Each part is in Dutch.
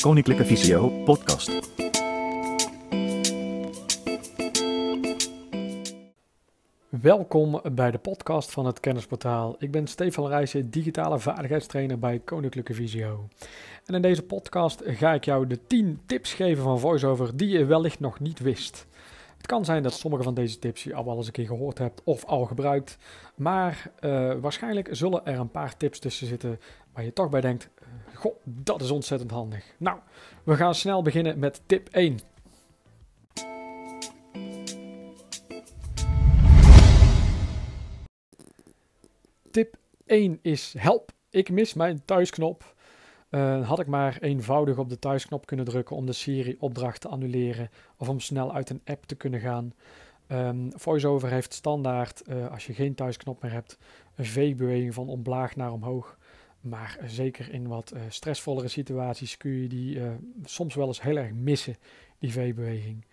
Koninklijke Visio podcast. Welkom bij de podcast van het Kennisportaal. Ik ben Stefan Rijssen, digitale vaardigheidstrainer bij Koninklijke Visio. En in deze podcast ga ik jou de 10 tips geven van VoiceOver die je wellicht nog niet wist. Het kan zijn dat sommige van deze tips je al wel eens een keer gehoord hebt of al gebruikt. Maar uh, waarschijnlijk zullen er een paar tips tussen zitten je toch bij denkt: uh, Goh, dat is ontzettend handig. Nou, we gaan snel beginnen met tip 1. Tip 1 is help, ik mis mijn thuisknop. Uh, had ik maar eenvoudig op de thuisknop kunnen drukken om de Siri-opdracht te annuleren of om snel uit een app te kunnen gaan. Um, VoiceOver heeft standaard, uh, als je geen thuisknop meer hebt, een V-beweging van omlaag naar omhoog. Maar zeker in wat stressvollere situaties kun je die soms wel eens heel erg missen, die V-beweging.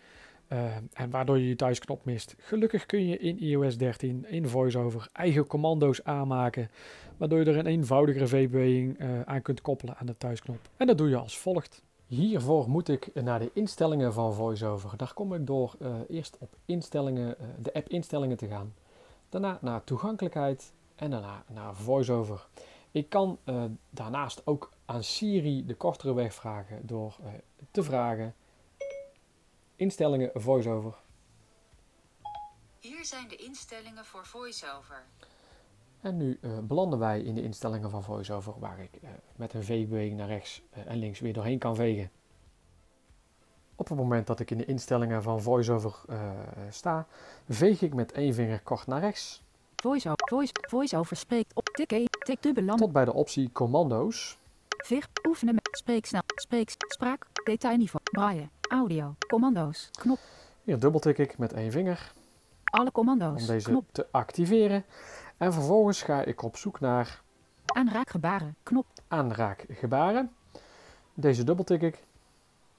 en waardoor je je thuisknop mist. Gelukkig kun je in iOS 13 in VoiceOver eigen commando's aanmaken waardoor je er een eenvoudigere V-beweging aan kunt koppelen aan de thuisknop. En dat doe je als volgt. Hiervoor moet ik naar de instellingen van VoiceOver. Daar kom ik door eerst op instellingen, de app instellingen te gaan. Daarna naar toegankelijkheid en daarna naar VoiceOver. Ik kan daarnaast ook aan Siri de kortere weg vragen door te vragen instellingen VoiceOver. Hier zijn de instellingen voor VoiceOver. En nu uh, belanden wij in de instellingen van VoiceOver, waar ik met een veegbeweging naar rechts en links weer doorheen kan vegen. Op het moment dat ik in de instellingen van VoiceOver sta, veeg ik met één vinger kort naar rechts. VoiceOver, voice, voice spreekt op tik 1, tik dubbel Tot bij de optie commando's. Veeg, oefenen met spreek snel, spreek, spraak, detailniveau, braille, audio, commando's, knop. Hier dubbeltik ik met één vinger. Alle commando's, Om deze knop. te activeren. En vervolgens ga ik op zoek naar aanraakgebaren, knop. Aanraakgebaren. Deze dubbeltik ik.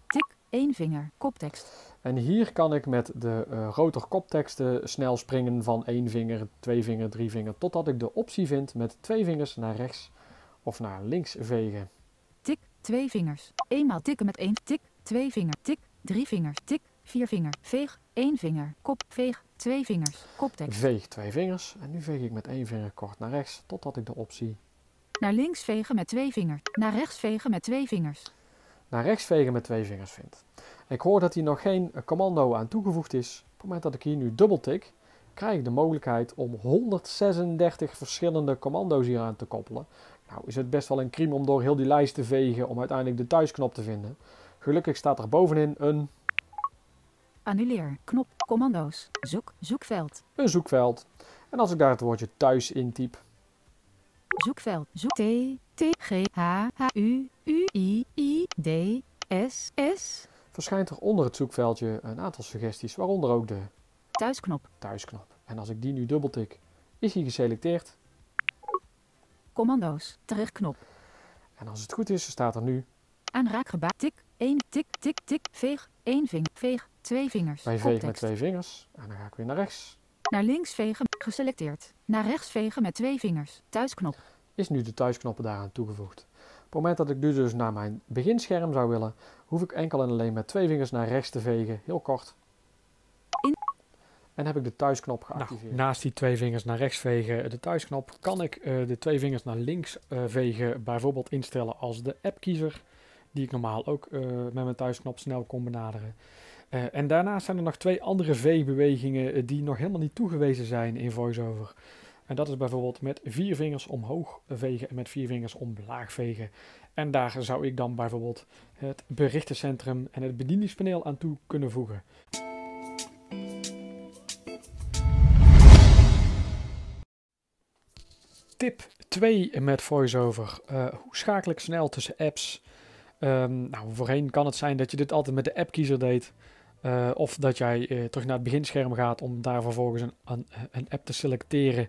Tik, één vinger, koptekst. En hier kan ik met de uh, rotor kopteksten snel springen van één vinger, twee vinger, drie vinger, totdat ik de optie vind met twee vingers naar rechts of naar links vegen. Tik, twee vingers. Eenmaal tikken met één, tik, twee vinger, tik, drie vingers, tik, vier vinger, veeg, één vinger, kop, veeg, twee vingers, koptekst. Veeg twee vingers en nu veeg ik met één vinger kort naar rechts totdat ik de optie naar links vegen met twee vingers, naar rechts vegen met twee vingers. Naar rechts vegen met twee vingers vind. Ik hoor dat hier nog geen commando aan toegevoegd is. Op het moment dat ik hier nu dubbeltik, krijg ik de mogelijkheid om 136 verschillende commando's hier aan te koppelen. Nou is het best wel een crime om door heel die lijst te vegen om uiteindelijk de thuisknop te vinden. Gelukkig staat er bovenin een Annuleer, knop, commando's, zoek, zoekveld. Een zoekveld. En als ik daar het woordje thuis intyp. Zoekveld, zoek. T, T, G, H, H, U, U, I, I, D, S, S. Verschijnt er onder het zoekveldje een aantal suggesties, waaronder ook de thuisknop. thuisknop. En als ik die nu dubbeltik, is hij geselecteerd. Commando's, terugknop. En als het goed is, staat er nu aanraakgebaar, tik, 1, tik, tik, tik, veeg, 1 vinger, veeg, twee vingers. Wij vegen met twee vingers en dan ga ik weer naar rechts. Naar links vegen, geselecteerd. Naar rechts vegen met twee vingers, thuisknop. Is nu de thuisknop daaraan toegevoegd. Op het moment dat ik nu dus naar mijn beginscherm zou willen, hoef ik enkel en alleen met twee vingers naar rechts te vegen, heel kort. In. En heb ik de thuisknop geactiveerd. Nou, naast die twee vingers naar rechts vegen, de thuisknop, kan ik uh, de twee vingers naar links uh, vegen bijvoorbeeld instellen als de appkiezer, die ik normaal ook uh, met mijn thuisknop snel kon benaderen. Uh, en daarnaast zijn er nog twee andere V-bewegingen die nog helemaal niet toegewezen zijn in VoiceOver. En dat is bijvoorbeeld met vier vingers omhoog vegen en met vier vingers omlaag vegen. En daar zou ik dan bijvoorbeeld het berichtencentrum en het bedieningspaneel aan toe kunnen voegen. Tip 2 met VoiceOver. Uh, hoe schakel ik snel tussen apps? Um, nou, voorheen kan het zijn dat je dit altijd met de appkiezer deed. Uh, of dat jij uh, terug naar het beginscherm gaat om daar vervolgens een, een app te selecteren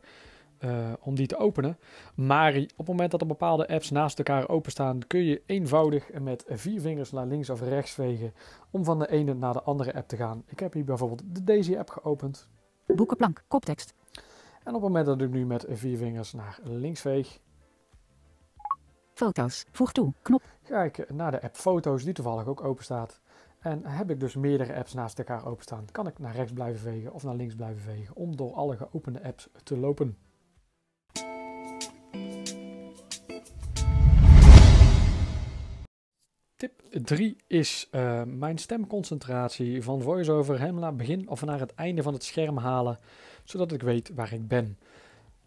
uh, om die te openen. Maar op het moment dat er bepaalde apps naast elkaar openstaan, kun je eenvoudig met vier vingers naar links of rechts vegen om van de ene naar de andere app te gaan. Ik heb hier bijvoorbeeld de Daisy app geopend. Boekenplank, koptekst. En op het moment dat ik nu met vier vingers naar links veeg, Foto's. Voeg toe. Knop. Ga ik naar de app Foto's, die toevallig ook open staat. En heb ik dus meerdere apps naast elkaar openstaan, kan ik naar rechts blijven vegen of naar links blijven vegen om door alle geopende apps te lopen. Tip 3 is uh, mijn stemconcentratie van VoiceOver hem naar begin of naar het einde van het scherm halen, zodat ik weet waar ik ben.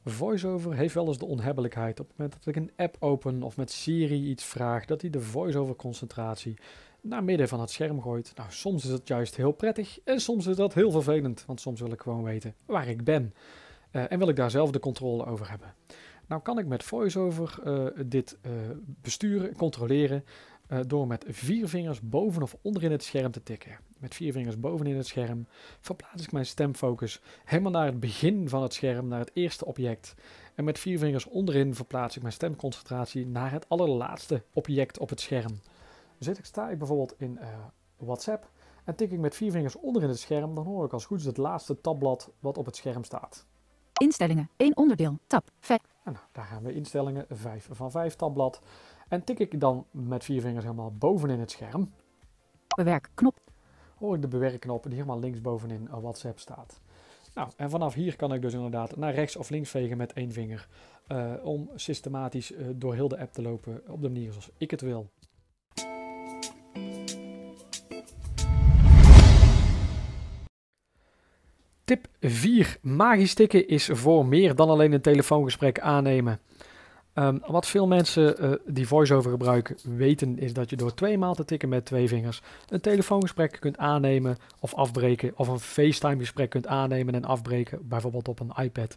VoiceOver heeft wel eens de onhebbelijkheid op het moment dat ik een app open of met Siri iets vraag, dat hij de VoiceOver concentratie naar midden van het scherm gooit. Nou, soms is het juist heel prettig en soms is dat heel vervelend, want soms wil ik gewoon weten waar ik ben uh, en wil ik daar zelf de controle over hebben. Nou kan ik met VoiceOver uh, dit uh, besturen, controleren, door met vier vingers boven of onderin het scherm te tikken. Met vier vingers bovenin het scherm verplaats ik mijn stemfocus helemaal naar het begin van het scherm, naar het eerste object. En met vier vingers onderin verplaats ik mijn stemconcentratie naar het allerlaatste object op het scherm. Zit ik, sta ik bijvoorbeeld in WhatsApp en tik ik met vier vingers onderin het scherm, dan hoor ik als goed is het laatste tabblad wat op het scherm staat. Instellingen, één onderdeel, tab, 5. En nou, daar gaan we instellingen, 5 van 5 tabblad. En tik ik dan met vier vingers helemaal bovenin het scherm. Bewerk, knop. Hoor ik de bewerkknop die helemaal links bovenin WhatsApp staat. Nou, en vanaf hier kan ik dus inderdaad naar rechts of links vegen met één vinger. Uh, om systematisch uh, door heel de app te lopen op de manier zoals ik het wil. Tip 4. Magisch tikken is voor meer dan alleen een telefoongesprek aannemen. Um, wat veel mensen uh, die voiceover gebruiken weten is dat je door twee maal te tikken met twee vingers een telefoongesprek kunt aannemen of afbreken of een FaceTime gesprek kunt aannemen en afbreken, bijvoorbeeld op een iPad.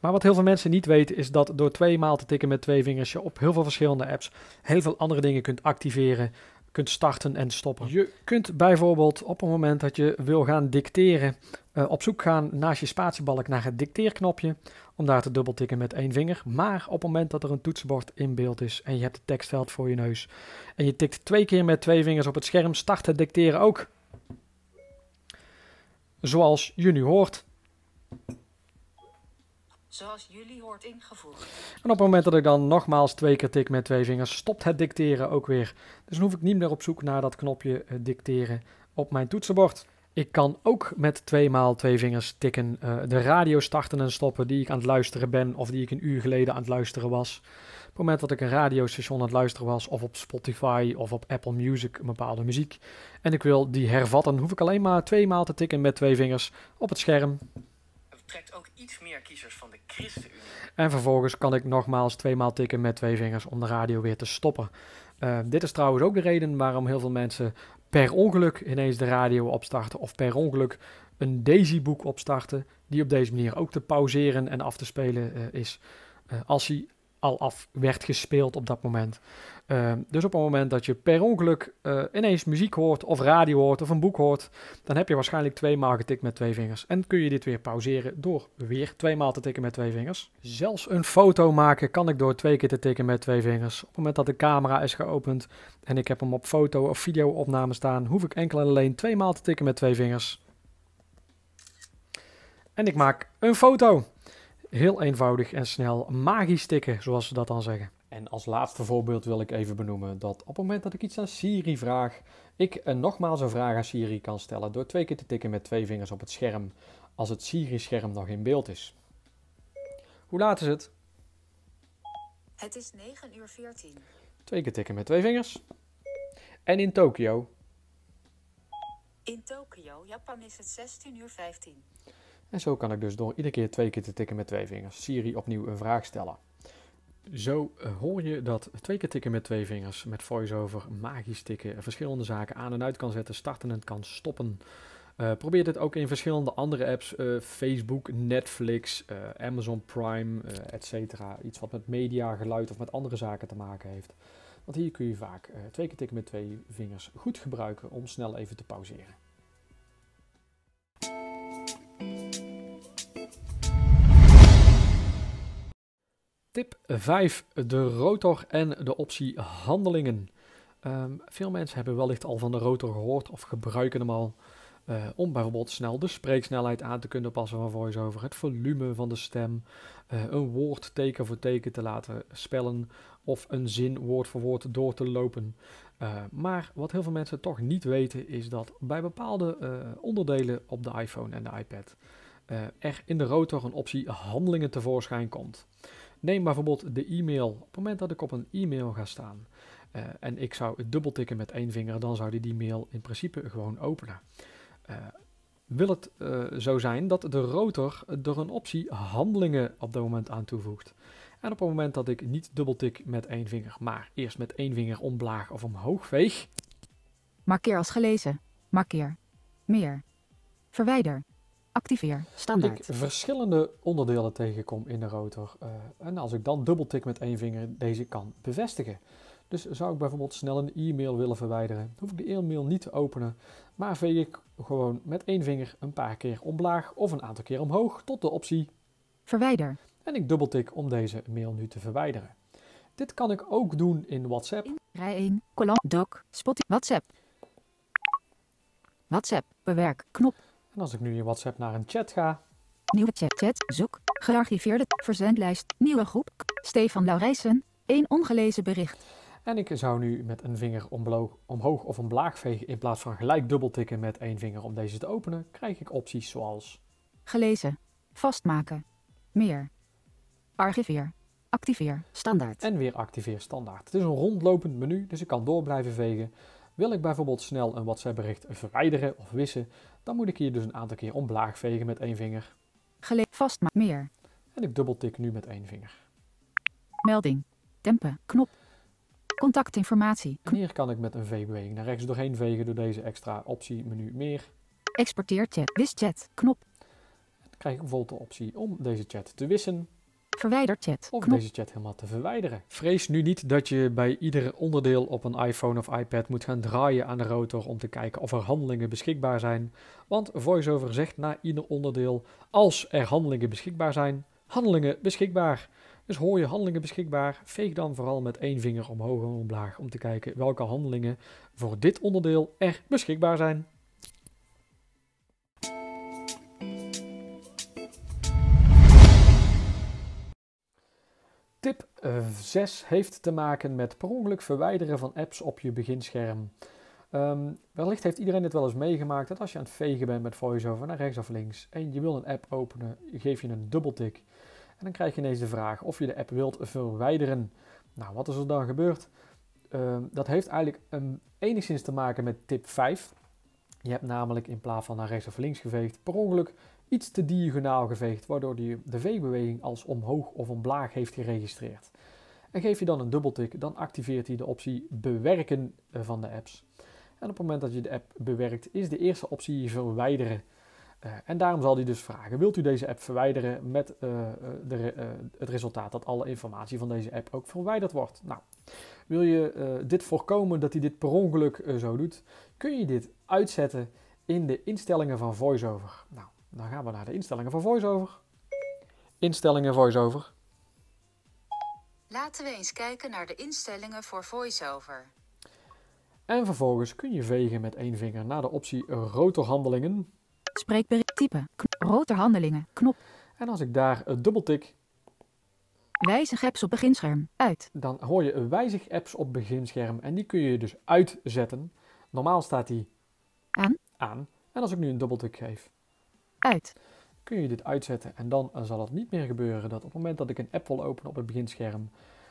Maar wat heel veel mensen niet weten is dat door twee maal te tikken met twee vingers je op heel veel verschillende apps heel veel andere dingen kunt activeren, kunt starten en stoppen. Je kunt bijvoorbeeld op het moment dat je wil gaan dicteren uh, op zoek gaan naast je spatiebalk naar het dicteerknopje om daar te dubbeltikken met één vinger. Maar op het moment dat er een toetsenbord in beeld is en je hebt het tekstveld voor je neus en je tikt twee keer met twee vingers op het scherm, start het dicteren ook. Zoals je nu hoort. Zoals jullie hoort ingevoerd. En op het moment dat ik dan nogmaals twee keer tik met twee vingers, stopt het dicteren ook weer. Dus dan hoef ik niet meer op zoek naar dat knopje uh, dicteren op mijn toetsenbord. Ik kan ook met twee maal twee vingers tikken uh, de radio starten en stoppen die ik aan het luisteren ben of die ik een uur geleden aan het luisteren was. Op het moment dat ik een radiostation aan het luisteren was of op Spotify of op Apple Music een bepaalde muziek en ik wil die hervatten, hoef ik alleen maar twee maal te tikken met twee vingers op het scherm. Het trekt ook iets meer kiezers van de En vervolgens kan ik nogmaals twee maal tikken met twee vingers om de radio weer te stoppen. Uh, dit is trouwens ook de reden waarom heel veel mensen per ongeluk ineens de radio opstarten of per ongeluk een Daisy-boek opstarten, die op deze manier ook te pauzeren en af te spelen uh, is uh, als hij al af werd gespeeld op dat moment. Uh, dus op het moment dat je per ongeluk uh, ineens muziek hoort of radio hoort of een boek hoort, dan heb je waarschijnlijk twee maal getikt met twee vingers. En kun je dit weer pauzeren door weer twee maal te tikken met twee vingers. Zelfs een foto maken kan ik door twee keer te tikken met twee vingers. Op het moment dat de camera is geopend en ik heb hem op foto of video opname staan, hoef ik enkel en alleen twee maal te tikken met twee vingers. En ik maak een foto. Heel eenvoudig en snel magisch tikken, zoals ze dat dan zeggen. En als laatste voorbeeld wil ik even benoemen dat op het moment dat ik iets aan Siri vraag, ik uh, nogmaals een vraag aan Siri kan stellen door twee keer te tikken met twee vingers op het scherm, als het Siri-scherm nog in beeld is. Hoe laat is het? Het is 9 uur 14. Twee keer tikken met twee vingers. En in Tokio? In Tokio, Japan, is het 16 uur 15. En zo kan ik dus door iedere keer twee keer te tikken met twee vingers Siri opnieuw een vraag stellen. Zo uh, hoor je dat twee keer tikken met twee vingers met voiceover, magisch tikken, verschillende zaken aan en uit kan zetten, starten en kan stoppen. Uh, probeer dit ook in verschillende andere apps, uh, Facebook, Netflix, Amazon Prime, etc. Iets wat met media, geluid of met andere zaken te maken heeft. Want hier kun je vaak twee keer tikken met twee vingers goed gebruiken om snel even te pauzeren. Tip 5. De rotor en de optie handelingen. Um, veel mensen hebben wellicht al van de rotor gehoord of gebruiken hem al. Uh, om bijvoorbeeld snel de spreeksnelheid aan te kunnen passen van VoiceOver, het volume van de stem, uh, een woord teken voor teken te laten spellen of een zin woord voor woord door te lopen. Uh, maar wat heel veel mensen toch niet weten is dat bij bepaalde onderdelen op de iPhone en de iPad er in de rotor een optie handelingen tevoorschijn komt. Neem bijvoorbeeld de e-mail. Op het moment dat ik op een e-mail ga staan en ik zou het dubbeltikken met één vinger, dan zou die die mail in principe gewoon openen wil het uh, zo zijn dat de rotor er een optie handelingen op dat moment aan toevoegt. En op het moment dat ik niet dubbeltik met één vinger, maar eerst met één vinger omlaag of omhoog veeg. Markeer als gelezen. Markeer. Meer. Verwijder. Activeer. Standaard. Ik verschillende onderdelen tegenkom in de rotor. Uh, en als ik dan dubbeltik met één vinger deze kan bevestigen. Dus zou ik bijvoorbeeld snel een e-mail willen verwijderen, hoef ik de e-mail niet te openen, maar veeg ik gewoon met één vinger een paar keer omlaag of een aantal keer omhoog tot de optie Verwijder. En ik dubbeltik om deze mail nu te verwijderen. Dit kan ik ook doen in WhatsApp. Rij 1, kolom, doc, WhatsApp. WhatsApp, bewerk, knop. En als ik nu in WhatsApp naar een chat ga. Nieuwe chat, chat, zoek, gearchiveerde, verzendlijst, nieuwe groep, Stefan Laurijsen, één ongelezen bericht. En ik zou nu met een vinger omhoog of omlaag vegen in plaats van gelijk dubbeltikken met één vinger om deze te openen, krijg ik opties zoals Gelezen, vastmaken, meer, archiveer, activeer, standaard. En weer activeer standaard. Het is een rondlopend menu, dus ik kan door blijven vegen. Wil ik bijvoorbeeld snel een WhatsApp bericht verwijderen of wissen, dan moet ik hier dus een aantal keer omlaag vegen met één vinger. Gele vastmaken, meer. En ik dubbeltik nu met één vinger. Melding, tempen, knop, Contactinformatie. En hier kan ik met een V-beweging naar rechts doorheen vegen door deze extra optie menu meer. Exporteer chat, wischat, knop. Dan krijg ik bijvoorbeeld de optie om deze chat te wissen. Verwijder chat. Of knop. deze chat helemaal te verwijderen. Vrees nu niet dat je bij ieder onderdeel op een iPhone of iPad moet gaan draaien aan de rotor om te kijken of er handelingen beschikbaar zijn. Want VoiceOver zegt na ieder onderdeel, als er handelingen beschikbaar zijn, handelingen beschikbaar. Dus hoor je handelingen beschikbaar, veeg dan vooral met één vinger omhoog en omlaag om te kijken welke handelingen voor dit onderdeel er beschikbaar zijn. Tip 6 heeft te maken met per ongeluk verwijderen van apps op je beginscherm. Um, wellicht heeft iedereen het wel eens meegemaakt dat als je aan het vegen bent met VoiceOver naar rechts of links en je wil een app openen, geef je een dubbeltik en dan krijg je ineens de vraag of je de app wilt verwijderen. Nou, wat is er dan gebeurd? Ehm, dat heeft eigenlijk um, enigszins te maken met tip 5. Je hebt namelijk in plaats van naar rechts of links geveegd, per ongeluk iets te diagonaal geveegd, waardoor die de veegbeweging als omhoog of omlaag heeft geregistreerd. En geef je dan een dubbeltik, dan activeert hij de optie bewerken eh, van de apps. En op het moment dat je de app bewerkt, is de eerste optie verwijderen. Uh, en daarom zal hij dus vragen: wilt u deze app verwijderen met uh, de, het resultaat dat alle informatie van deze app ook verwijderd wordt? Nou, wil je dit voorkomen dat hij dit per ongeluk zo doet, kun je dit uitzetten in de instellingen van VoiceOver. Nou, dan gaan we naar de instellingen van VoiceOver. Instellingen VoiceOver. Laten we eens kijken naar de instellingen voor VoiceOver. En vervolgens kun je vegen met één vinger naar de optie rotorhandelingen. Spreekbericht typen. Rotorhandelingen. Knop. En als ik daar dubbeltik. Wijzig apps op beginscherm. Uit. Dan hoor je wijzig apps op beginscherm. En die kun je dus uitzetten. Normaal staat die aan. aan. En als ik nu een dubbeltik geef. Uit. Kun je dit uitzetten. En dan zal het niet meer gebeuren dat op het moment dat ik een app wil openen op het beginscherm.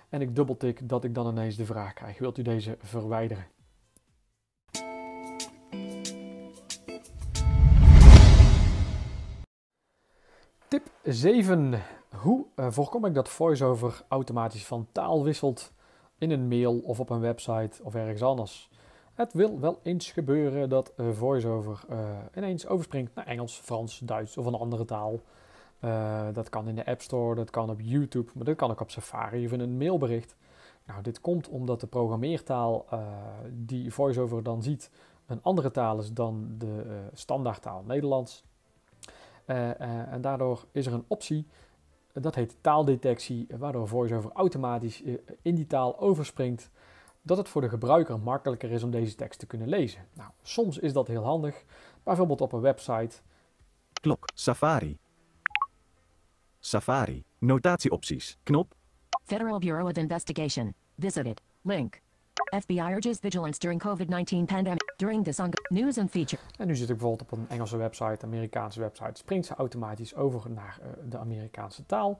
En ik dubbeltik dat ik dan ineens de vraag krijg. Wilt u deze verwijderen? Tip 7. Hoe uh, voorkom ik dat VoiceOver automatisch van taal wisselt in een mail of op een website of ergens anders? Het wil wel eens gebeuren dat uh, VoiceOver uh, ineens overspringt naar Engels, Frans, Duits of een andere taal. dat kan in de App Store, dat kan op YouTube, maar dat kan ook op Safari of in een mailbericht. Nou, dit komt omdat de programmeertaal die VoiceOver dan ziet een andere taal is dan de standaardtaal Nederlands. Uh, uh, en daardoor is er een optie, dat heet taaldetectie, waardoor VoiceOver automatisch uh, in die taal overspringt, dat het voor de gebruiker makkelijker is om deze tekst te kunnen lezen. Nou, soms is dat heel handig, bijvoorbeeld op een website. Klok, Safari. Safari, notatieopties, knop. Federal Bureau of Investigation. Visited. Link. FBI urges vigilance during COVID-19 pandemic. During this on news and feature. En nu zit ik bijvoorbeeld op een Engelse website, Amerikaanse website, springt ze automatisch over naar eh, de Amerikaanse taal.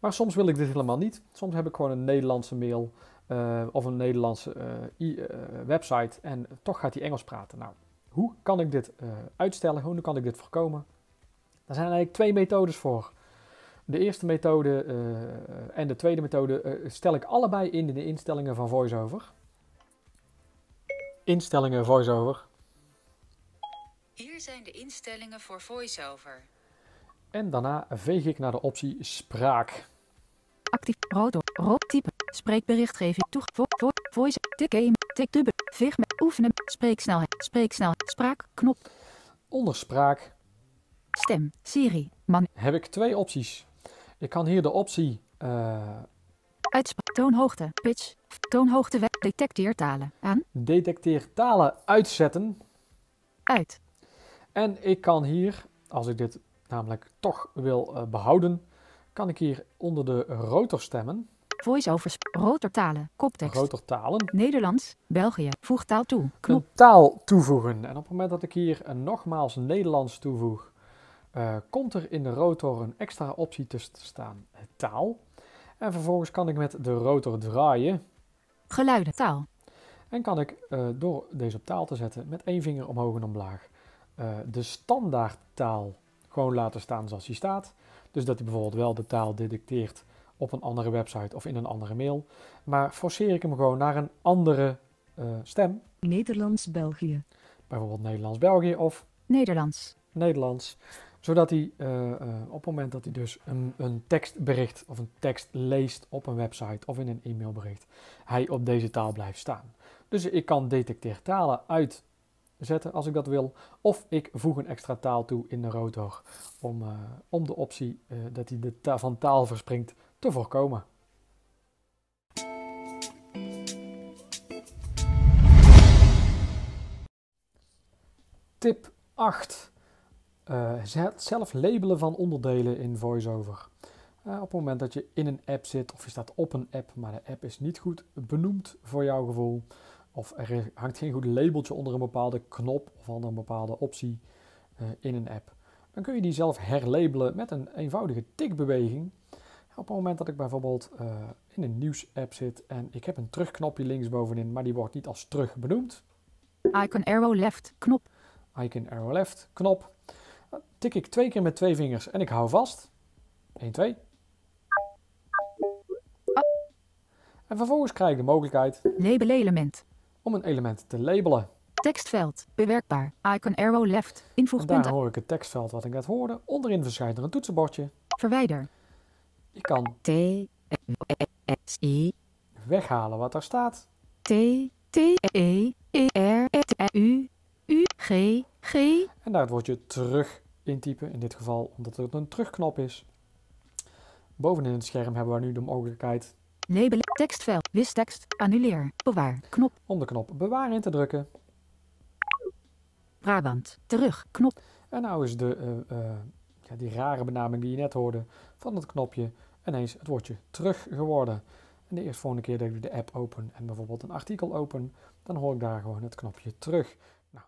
Maar soms wil ik dit helemaal niet. Soms heb ik gewoon een Nederlandse mail eh, of een Nederlandse eh, eh, website en toch gaat hij Engels praten. Nou, hoe kan ik dit eh, uitstellen? Hoe kan ik dit voorkomen? Daar zijn eigenlijk twee methodes voor. De eerste methode eh, en de tweede methode stel ik allebei in in de instellingen van VoiceOver. Instellingen VoiceOver. Hier zijn de instellingen voor VoiceOver. En daarna veeg ik naar de optie spraak. Actief. Rotor. Rood type. Spreekberichtgeving. Toeg. Vo, vo, voice. Tik een. Tik dubbel. Met. Oefenen. Spreeksnelheid. Spreeksnelheid. Spraak. Knop. Onder spraak Stem. Siri. Man. heb ik twee opties. Ik kan hier de optie eh, Uitspraak. Toonhoogte. Pitch. Toonhoogte. Detecteer talen. Aan. detecteer talen uitzetten. Uit. En ik kan hier, als ik dit namelijk toch wil eh, behouden, kan ik hier onder de rotorstemmen, Voice-over. Sp- Rotortalen. Koptekst. rotortalen, Nederlands. België. Voeg taal toe. Knop. een taal toevoegen. En op het moment dat ik hier nogmaals Nederlands toevoeg, eh, komt er in de rotor een extra optie tussen te staan, taal. En vervolgens kan ik met de rotor draaien Geluiden. Taal. En kan ik eh, door deze op taal te zetten met één vinger omhoog en omlaag eh, de standaardtaal gewoon laten staan zoals die staat. Dus dat hij bijvoorbeeld wel de taal detecteert op een andere website of in een andere mail. Maar forceer ik hem gewoon naar een andere eh, stem, Nederlands België. bijvoorbeeld Nederlands-België of Nederlands. Nederlands. Zodat hij eh, eh, op het moment dat hij dus een, een tekstbericht of een tekst leest op een website of in een e-mailbericht, hij op deze taal blijft staan. Dus ik kan detecteer talen uitzetten als ik dat wil. Of ik voeg een extra taal toe in de rotor om, om de optie dat hij de ta- van taal verspringt te voorkomen. Tip 8. Eh, het zelf labelen van onderdelen in VoiceOver. Eh, op het moment dat je in een app zit of je staat op een app, maar de app is niet goed benoemd voor jouw gevoel, of er hangt geen goed labeltje onder een bepaalde knop of onder een bepaalde optie eh, in een app, dan kun je die zelf herlabelen met een eenvoudige tikbeweging. Op het moment dat ik bijvoorbeeld eh, in een nieuws-app zit en ik heb een terugknopje linksbovenin, maar die wordt niet als terug benoemd, Icon arrow left. Knop. icon arrow left knop. Tik ik twee keer met twee vingers en ik hou vast. 1, 2. En vervolgens krijg ik de mogelijkheid Label element. om een element te labelen. Tekstveld. Bewerkbaar. Icon arrow left. En daar Invoegpunt. hoor ik het tekstveld wat ik net hoorde. Onderin verschijnt er een toetsenbordje. Verwijder. Ik kan T. S. I. weghalen wat daar staat. T. T. E. E. R. T. U. U. G. G. En daar het woordje terug intypen. In dit geval omdat het een terugknop is. Bovenin het scherm hebben we nu de mogelijkheid Label. Tekstveld. Wis tekst. Annuleer. Bewaar. Knop. om de knop bewaren in te drukken. Brabant. Terug. Knop. En nou is de, eh, die rare benaming die je net hoorde van het knopje ineens het woordje terug geworden. En de eerste volgende keer dat ik de app open en bijvoorbeeld een artikel open, dan hoor ik daar gewoon het knopje terug. Nou.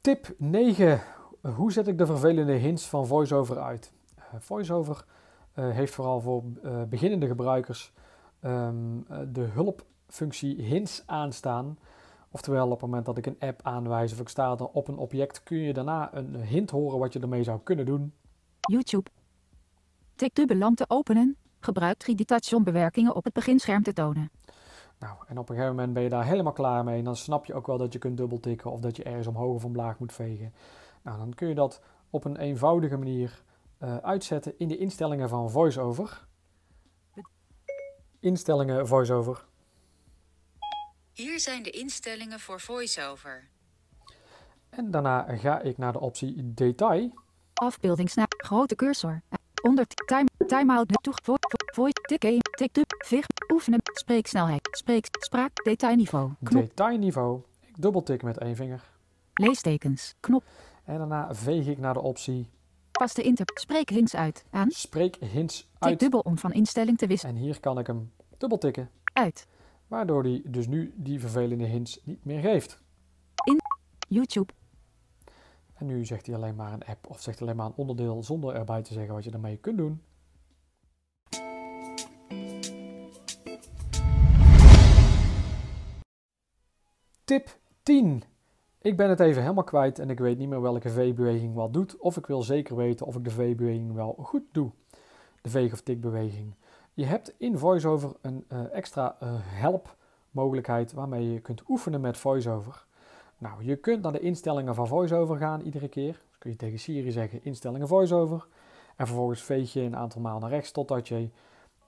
Tip 9. Hoe zet ik de vervelende hints van VoiceOver uit? Eh, VoiceOver eh, heeft vooral voor eh, beginnende gebruikers ehm, eh, de hulpfunctie hints aanstaan. Oftewel, op het moment dat ik een app aanwijs of ik sta er op een object, kun je daarna een hint horen wat je ermee zou kunnen doen. YouTube. Tik dubbel lamp te openen. Gebruik 3D-touch om bewerkingen op het beginscherm te tonen. Nou, en op een gegeven moment ben je daar helemaal klaar mee. En dan snap je ook wel dat je kunt dubbeltikken of dat je ergens omhoog of omlaag moet vegen. Nou, dan kun je dat op een eenvoudige manier eh, uitzetten in de instellingen van VoiceOver. Instellingen VoiceOver. Hier zijn de instellingen voor VoiceOver. En daarna ga ik naar de optie Detail. Afbeeldingsnaam. Grote cursor. Onder time, timeout net toe. Vo, vo, voice. Tik 1. Tik. Vig. Oefenen. Spreeksnelheid. Spreek. Spraak. Detailniveau. Knop. Detailniveau. Ik dubbeltik met één vinger. Leestekens. Knop. En daarna veeg ik naar de optie Pas de inter. Spreek hints uit. Aan. Spreek hints Tik uit. dubbel om van instelling te wisselen. En hier kan ik hem dubbeltikken, Uit. Waardoor hij dus nu die vervelende hints niet meer geeft. YouTube. En nu zegt hij alleen maar een app of zegt alleen maar een onderdeel zonder erbij te zeggen wat je daarmee kunt doen. Tip 10. Ik ben het even helemaal kwijt en ik weet niet meer welke V-beweging wat doet. Of ik wil zeker weten of ik de V-beweging wel goed doe. De veeg- of tikbeweging. Je hebt in VoiceOver een eh, extra eh, help mogelijkheid waarmee je kunt oefenen met VoiceOver. Nou, je kunt naar de instellingen van VoiceOver gaan iedere keer. Dus kun je tegen Siri zeggen instellingen VoiceOver. En vervolgens veeg je een aantal maal naar rechts totdat je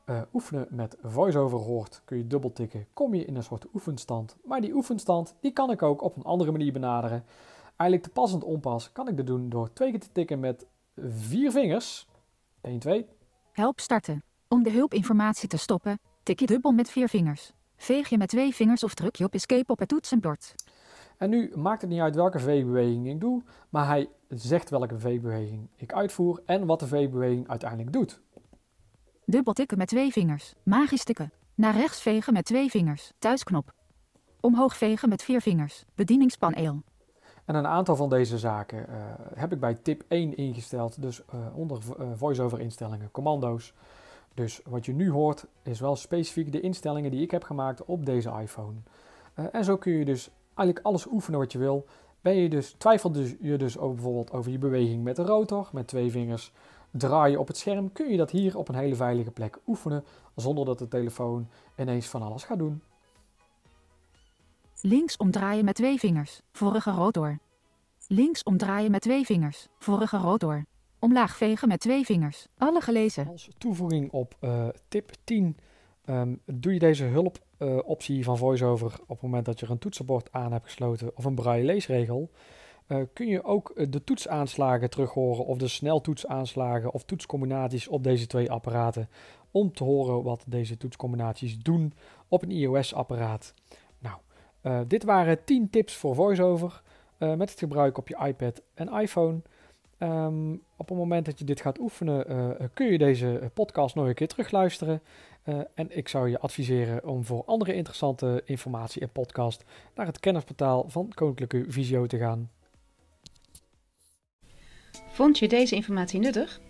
eh, oefenen met VoiceOver hoort. Kun je dubbeltikken, kom je in een soort oefenstand. Maar die oefenstand die kan ik ook op een andere manier benaderen. Eigenlijk te passend onpas kan ik dit doen door twee keer te tikken met vier vingers. 1, 2. Help starten. Om de hulpinformatie te stoppen, tik je dubbel met vier vingers. Veeg je met twee vingers of druk je op escape op het toetsenbord. En nu maakt het niet uit welke V-beweging ik doe, maar hij zegt welke V-beweging ik uitvoer en wat de V-beweging uiteindelijk doet. Dubbel tikken met twee vingers. Magisch tikken. Naar rechts vegen met twee vingers. Thuisknop. Omhoog vegen met vier vingers. Bedieningspaneel. En een aantal van deze zaken eh, heb ik bij tip 1 ingesteld, dus eh, onder eh, voice-over instellingen, commando's. Dus wat je nu hoort is wel specifiek de instellingen die ik heb gemaakt op deze iPhone. Eh, en zo kun je dus eigenlijk alles oefenen wat je wil. Ben je dus, twijfelt dus, je dus ook bijvoorbeeld over je beweging met de rotor, met twee vingers draaien op het scherm, kun je dat hier op een hele veilige plek oefenen, zonder dat de telefoon ineens van alles gaat doen. Links omdraaien met twee vingers. Vorige rotor. Links omdraaien met twee vingers. Vorige rotor. Omlaag vegen met twee vingers. Alle gelezen. Als toevoeging op eh, tip 10 ehm, doe je deze hulpoptie van VoiceOver op het moment dat je een toetsenbord aan hebt gesloten of een braille leesregel. eh, kun je ook eh, de toetsaanslagen terug horen of de sneltoetsaanslagen of toetscombinaties op deze twee apparaten om te horen wat deze toetscombinaties doen op een iOS-apparaat. Nou, eh, dit waren 10 tips voor VoiceOver eh, met het gebruik op je iPad en iPhone. Ehm, op het moment dat je dit gaat oefenen, eh, kun je deze eh, podcast nog een keer terugluisteren. Eh, en ik zou je adviseren om voor andere interessante informatie en podcast naar het kennisportaal van Koninklijke Visio te gaan. Vond je deze informatie nuttig?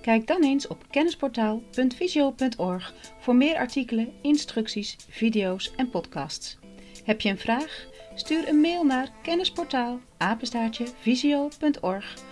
Kijk dan eens op kennisportaal.visio.org voor meer artikelen, instructies, video's en podcasts. Heb je een vraag? Stuur een mail naar kennisportaal visio.org